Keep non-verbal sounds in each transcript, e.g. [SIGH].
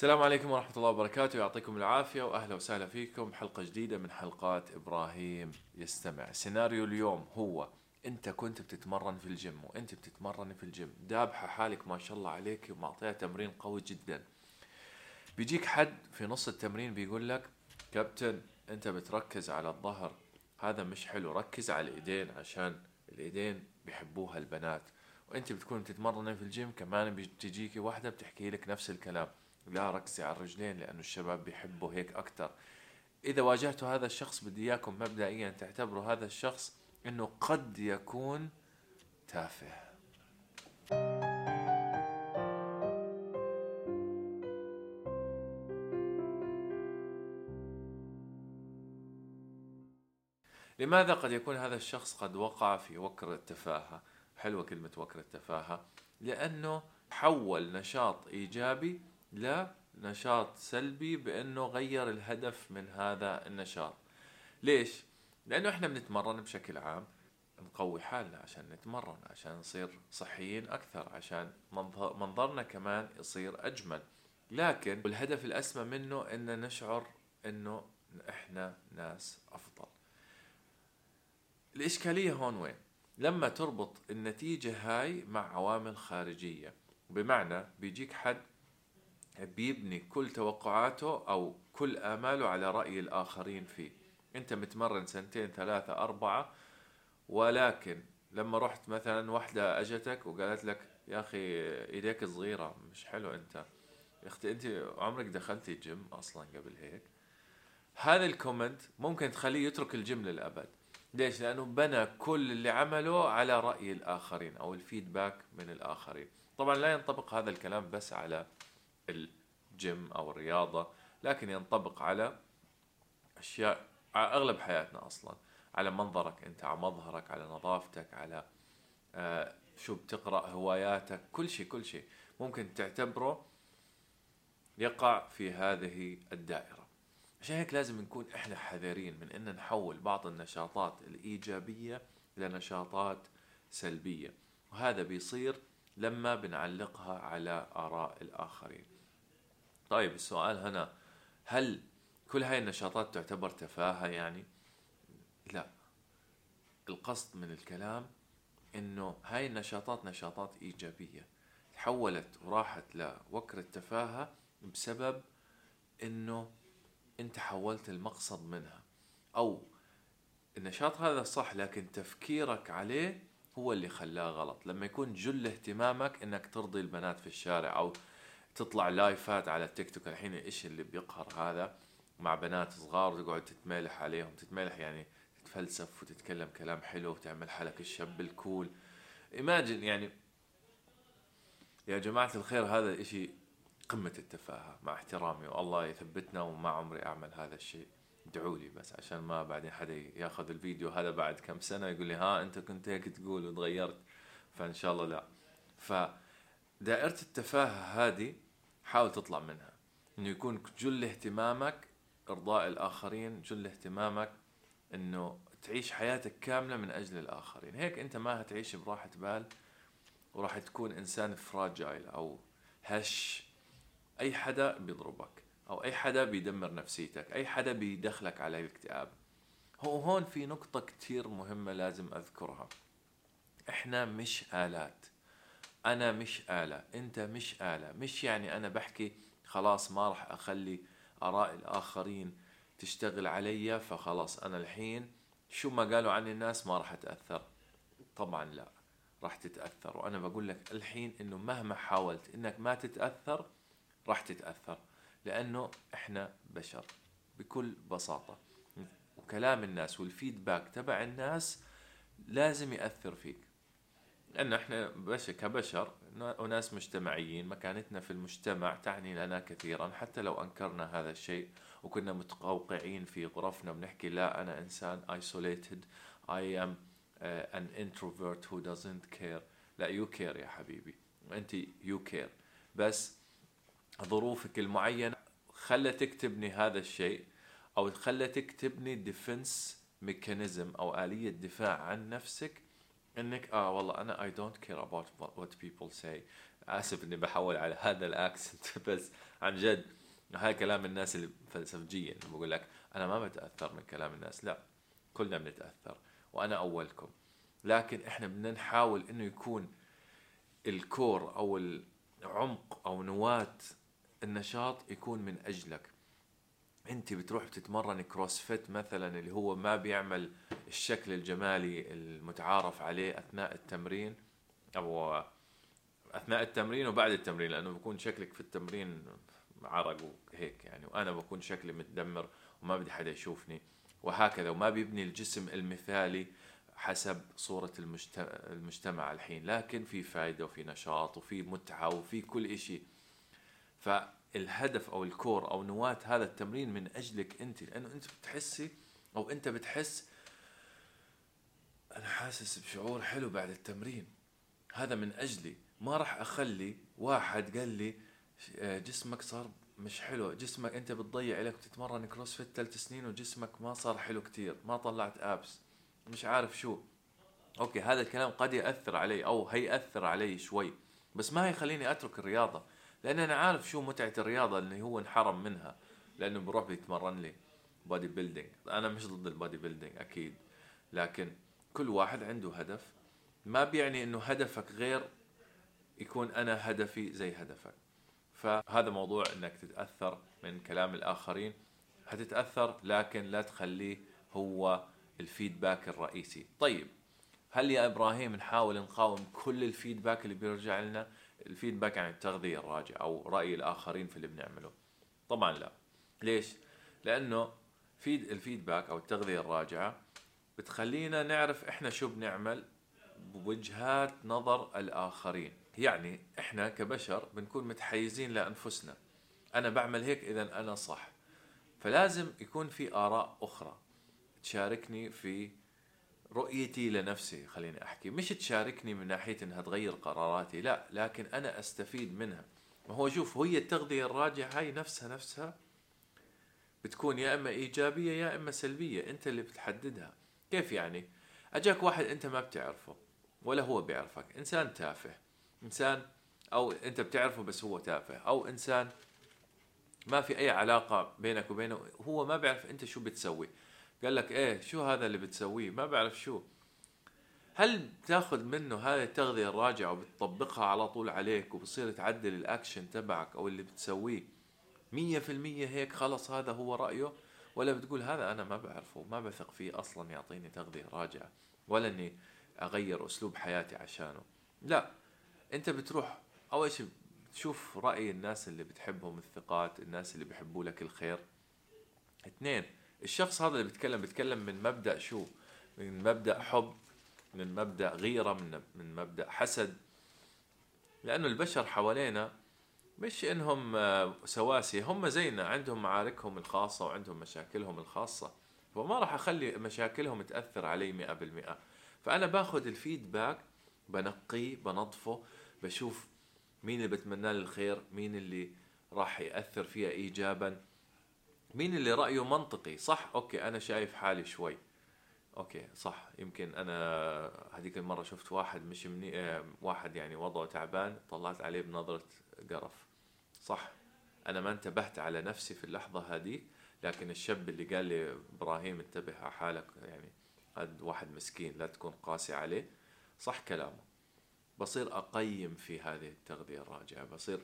السلام عليكم ورحمة الله وبركاته. يعطيكم العافية وأهلا وسهلا فيكم. حلقة جديدة من حلقات إبراهيم يستمع. سيناريو اليوم هو أنت كنت بتتمرن في الجيم وأنت بتتمرن في الجيم. دابحة حالك ما شاء الله عليك ومعطيها تمرين قوي جدا. بيجيك حد في نص التمرين بيقول لك كابتن أنت بتركز على الظهر. هذا مش حلو. ركز على الإيدين عشان الإيدين بيحبوها البنات. وأنت بتكون تتمرن في الجيم كمان بتجيكي واحدة بتحكي لك نفس الكلام. لا ركزي على الرجلين لأنه الشباب بيحبوا هيك أكثر إذا واجهتوا هذا الشخص بدي إياكم مبدئيا تعتبروا هذا الشخص إنه قد يكون تافه. لماذا قد يكون هذا الشخص قد وقع في وكر التفاهة؟ حلوة كلمة وكر التفاهة. لأنه حول نشاط إيجابي لنشاط سلبي بأنه غير الهدف من هذا النشاط ليش؟ لأنه إحنا بنتمرن بشكل عام نقوي حالنا عشان نتمرن عشان نصير صحيين أكثر عشان منظ- منظرنا كمان يصير أجمل لكن الهدف الأسمى منه إن نشعر إنه إحنا ناس أفضل الإشكالية هون وين؟ لما تربط النتيجة هاي مع عوامل خارجية بمعنى بيجيك حد بيبني كل توقعاته أو كل آماله على رأي الآخرين فيه. أنت متمرن سنتين ثلاثة أربعة ولكن لما رحت مثلا واحدة أجتك وقالت لك يا أخي إيديك صغيرة مش حلو أنت. يا أختي أنت عمرك دخلتي الجيم أصلا قبل هيك؟ هذا ال comment ممكن تخليه يترك الجيم للأبد. ليش؟ لأنه بنى كل اللي عمله على رأي الآخرين أو ال feedback من الآخرين. طبعا لا ينطبق هذا الكلام بس على الجيم أو الرياضة لكن ينطبق على أشياء على أغلب حياتنا أصلا. على منظرك أنت على مظهرك على نظافتك على آه شو بتقرأ هواياتك كل شيء كل شيء. ممكن تعتبره يقع في هذه الدائرة. عشان هيك لازم نكون إحنا حذرين من إن نحول بعض النشاطات الإيجابية لنشاطات سلبية. وهذا بيصير لما بنعلقها على آراء الآخرين. طيب السؤال هنا هل كل هاي النشاطات تعتبر تفاهة يعني؟ لا. القصد من الكلام إنه هاي النشاطات نشاطات إيجابية. تحولت وراحت لوكر التفاهة بسبب إنه أنت حولت المقصد منها. أو النشاط هذا صح لكن تفكيرك عليه هو اللي خلاه غلط. لما يكون جل اهتمامك إنك ترضي البنات في الشارع أو تطلع لايفات على التيك توك الحين إيش اللي بيقهر هذا؟ مع بنات صغار وتقعد تتمالح عليهم. تتمالح يعني تتفلسف وتتكلم كلام حلو وتعمل حالك الشاب الكول. ايماجن يعني يا جماعة الخير هذا الاشي قمة التفاهة مع احترامي والله يثبتنا وما عمري أعمل هذا الشيء. ادعوا لي بس عشان ما بعدين حدا ياخذ الفيديو هذا بعد كم سنة يقول لي ها أنت كنت هيك تقول وتغيرت. فإن شاء الله لا. فدائرة التفاهة هذه حاول تطلع منها. إنه يكون جل اهتمامك إرضاء الآخرين جل اهتمامك إنه تعيش حياتك كاملة من أجل الآخرين. هيك أنت ما هتعيش براحة بال وراح تكون إنسان فراجايل أو هش. أي حدا بيضربك أو أي حدا بيدمر نفسيتك أي حدا بيدخلك على الاكتئاب. هو هون في نقطة كتير مهمة لازم أذكرها. إحنا مش آلات. أنا مش آلة. أنت مش آلة. مش يعني أنا بحكي خلاص ما راح أخلي آراء الآخرين تشتغل علي فخلاص أنا الحين شو ما قالوا عني الناس ما راح أتأثر. طبعا لا راح تتأثر. وأنا بقول لك الحين إنه مهما حاولت إنك ما تتأثر راح تتأثر لأنه إحنا بشر بكل بساطة. وكلام الناس والفيدباك تبع الناس لازم يأثر فيك. لأنه إحنا بشر كبشر وناس مجتمعيين مكانتنا في المجتمع تعني لنا كثيرا. حتى لو أنكرنا هذا الشيء وكنا متقوقعين في غرفنا بنحكي لا أنا إنسان isolated I am uh, an introvert who doesn't care. لا you care يا حبيبي. أنت you care. بس ظروفك المعينة خلتك تبني هذا الشيء أو خلتك تبني defense mechanism أو آلية دفاع عن نفسك انك آه والله أنا I don't care about what people say. آسف إني بحول على هذا ال accent [LAUGHS] بس عن جد هاي كلام الناس اللي فلسفجيا بقول لك أنا ما بتأثر من كلام الناس لا كلنا بنتأثر وأنا أولكم. لكن إحنا بدنا نحاول إنه يكون ال core أو العمق أو نواة النشاط يكون من أجلك. أنت بتروح بتتمرن CrossFit مثلا اللي هو ما بيعمل الشكل الجمالي المتعارف عليه أثناء التمرين أو أثناء التمرين وبعد التمرين لأنه بكون شكلك في التمرين عرق وهيك يعني وأنا بكون شكلي متدمر وما بدي حدا يشوفني وهكذا. وما بيبني الجسم المثالي حسب صورة المجتمع الحين. لكن في فائدة وفي نشاط وفي متعة وفي كل إشي. فالهدف أو الكور أو نواة هذا التمرين من أجلك أنت لأنه أنت بتحسي أو أنت بتحس أنا حاسس بشعور حلو بعد التمرين. هذا من أجلي. ما راح أخلي واحد قال لي جسمك صار مش حلو. جسمك أنت بتضيع لك تتمرن CrossFit ثلاث سنين وجسمك ما صار حلو كتير. ما طلعت abs. مش عارف شو. okay هذا الكلام قد يأثر علي أو هيأثر علي شوي. بس ما هيخليني أترك الرياضة. لأن أنا عارف شو متعة الرياضة اللي هو انحرم منها لأنه بروح بيتمرن لي bodybuilding أنا مش ضد ال bodybuilding أكيد. لكن كل واحد عنده هدف. ما بيعني إنه هدفك غير يكون أنا هدفي زي هدفك. فهذا موضوع إنك تتأثر من كلام الآخرين. هتتأثر لكن لا تخليه هو ال feedback الرئيسي. طيب هل يا إبراهيم نحاول نقاوم كل ال feedback اللي بيرجع لنا؟ الفيدباك عن التغذية الراجع أو رأي الآخرين في اللي بنعمله. طبعا لا. ليش؟ لأنه فيد الفيدباك أو التغذية الراجعة بتخلينا نعرف إحنا شو بنعمل بوجهات نظر الآخرين. يعني إحنا كبشر بنكون متحيزين لأنفسنا. أنا بعمل هيك اذا أنا صح. فلازم يكون في آراء أخرى تشاركني في رؤيتي لنفسي خليني أحكي. مش تشاركني من ناحية إنها تغير قراراتي لا لكن أنا أستفيد منها. ما هو شوف هي التغذية الراجعه هاي نفسها نفسها بتكون يا إما إيجابية يا إما سلبية. أنت اللي بتحددها. كيف يعني؟ أجاك واحد أنت ما بتعرفه ولا هو بيعرفك. إنسان تافه. إنسان أو أنت بتعرفه بس هو تافه. أو إنسان ما في أي علاقة بينك وبينه هو ما بيعرف أنت شو بتسوي. قال لك إيه شو هذا اللي بتسويه؟ ما بعرف شو. هل تاخذ منه هذه التغذية الراجعة وبتطبقها على طول عليك وبصير تعدل الأكشن تبعك أو اللي بتسويه؟ مية في المية هيك خلص هذا هو رأيه؟ ولا بتقول هذا أنا ما بعرفه ما بثق فيه أصلا يعطيني تغذية راجعة ولا إني أغير أسلوب حياتي عشانه. لا أنت بتروح أول شيء تشوف رأي الناس اللي بتحبهم الثقات الناس اللي بيحبوا لك الخير. اثنين الشخص هذا اللي بيتكلم بيتكلم من مبدأ شو؟ من مبدأ حب من مبدأ غيرة من من مبدأ حسد. لأنه البشر حوالينا مش إنهم آه، سواسية هم زينا عندهم معاركهم الخاصة وعندهم مشاكلهم الخاصة. فما راح أخلي مشاكلهم تأثر علي مئة بالمئة. فأنا باخذ ال feedback بنقيه بنظفه بشوف مين اللي بتمنى الخير مين اللي راح يأثر فيها ايجابا. مين اللي رأيه منطقي؟ صح okay أنا شايف حالي شوي. okay صح يمكن أنا هذيك المرة شفت واحد مش مني آه، واحد يعني وضعه تعبان طلعت عليه بنظرة قرف. صح أنا ما انتبهت على نفسي في اللحظة هذه لكن الشاب اللي قال لي إبراهيم انتبه على حالك يعني قد واحد مسكين لا تكون قاسي عليه صح كلامه. بصير أقيم في هذه التغذية الراجعة بصير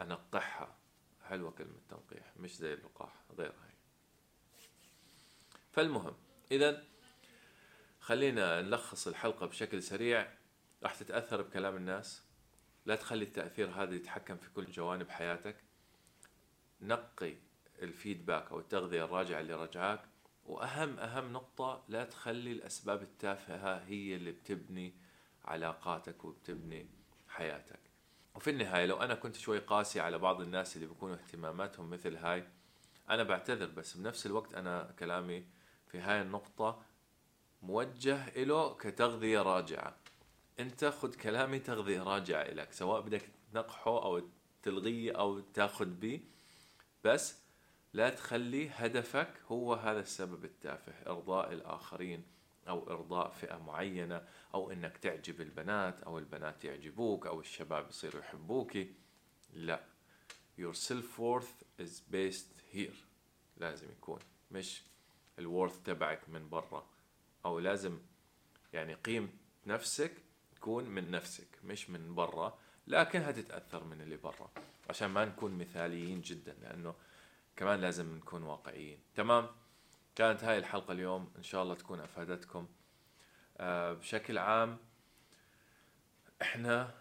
أنقحها. حلوة كلمة تنقيح مش زي اللقاح غيرها فالمهم إذا خلينا نلخص الحلقة بشكل سريع. راح تتأثر بكلام الناس. لا تخلي التأثير هذا يتحكم في كل جوانب حياتك. نقي الفيدباك أو التغذية الراجعة اللي رجعاك. وأهم أهم نقطة لا تخلي الأسباب التافهة هي اللي بتبني علاقاتك وبتبني حياتك. وفي النهاية لو أنا كنت شوي قاسي على بعض الناس اللي بيكونوا اهتماماتهم مثل هاي أنا بعتذر بس بنفس الوقت أنا كلامي في هاي النقطة موجه له كتغذية راجعة. أنت خذ كلامي تغذية راجعة إلك سواء بدك تنقحه أو تلغيه أو تاخذ به بس لا تخلي هدفك هو هذا السبب التافه إرضاء الآخرين. أو إرضاء فئة معينة أو إنك تعجب البنات أو البنات يعجبوك أو الشباب يصيروا يحبوك. لا. Your self worth is based here. لازم يكون. مش الورث تبعك من برا. أو لازم يعني قيمة نفسك تكون من نفسك مش من برا لكن هتتأثر من اللي برا. عشان ما نكون مثاليين جدا لأنه كمان لازم نكون واقعيين. تمام؟ كانت هاي الحلقة اليوم إن شاء الله تكون أفادتكم. آه بشكل عام إحنا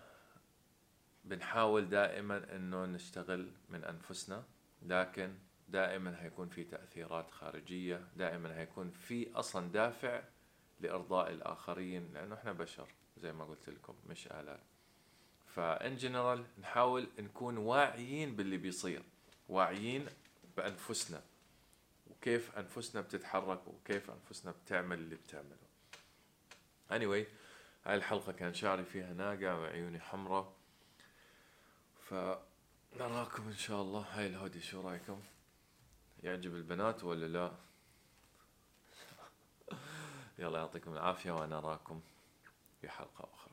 بنحاول دائما إنه نشتغل من أنفسنا لكن دائما هيكون في تأثيرات خارجية دائما هيكون في أصلا دافع لإرضاء الآخرين لأنه إحنا بشر زي ما قلت لكم مش آلات. فإن جنرال نحاول نكون واعيين باللي بيصير واعيين بأنفسنا. وكيف أنفسنا بتتحرك وكيف أنفسنا بتعمل اللي بتعمله. Anyway هاي الحلقة كان شعري فيها ناقع وعيوني حمراء. فنراكم إن شاء الله. هاي الهودي شو رأيكم؟ يعجب البنات ولا لا؟ [LAUGHS] يلا يعطيكم العافية وأنا أراكم في حلقة أخرى. بيس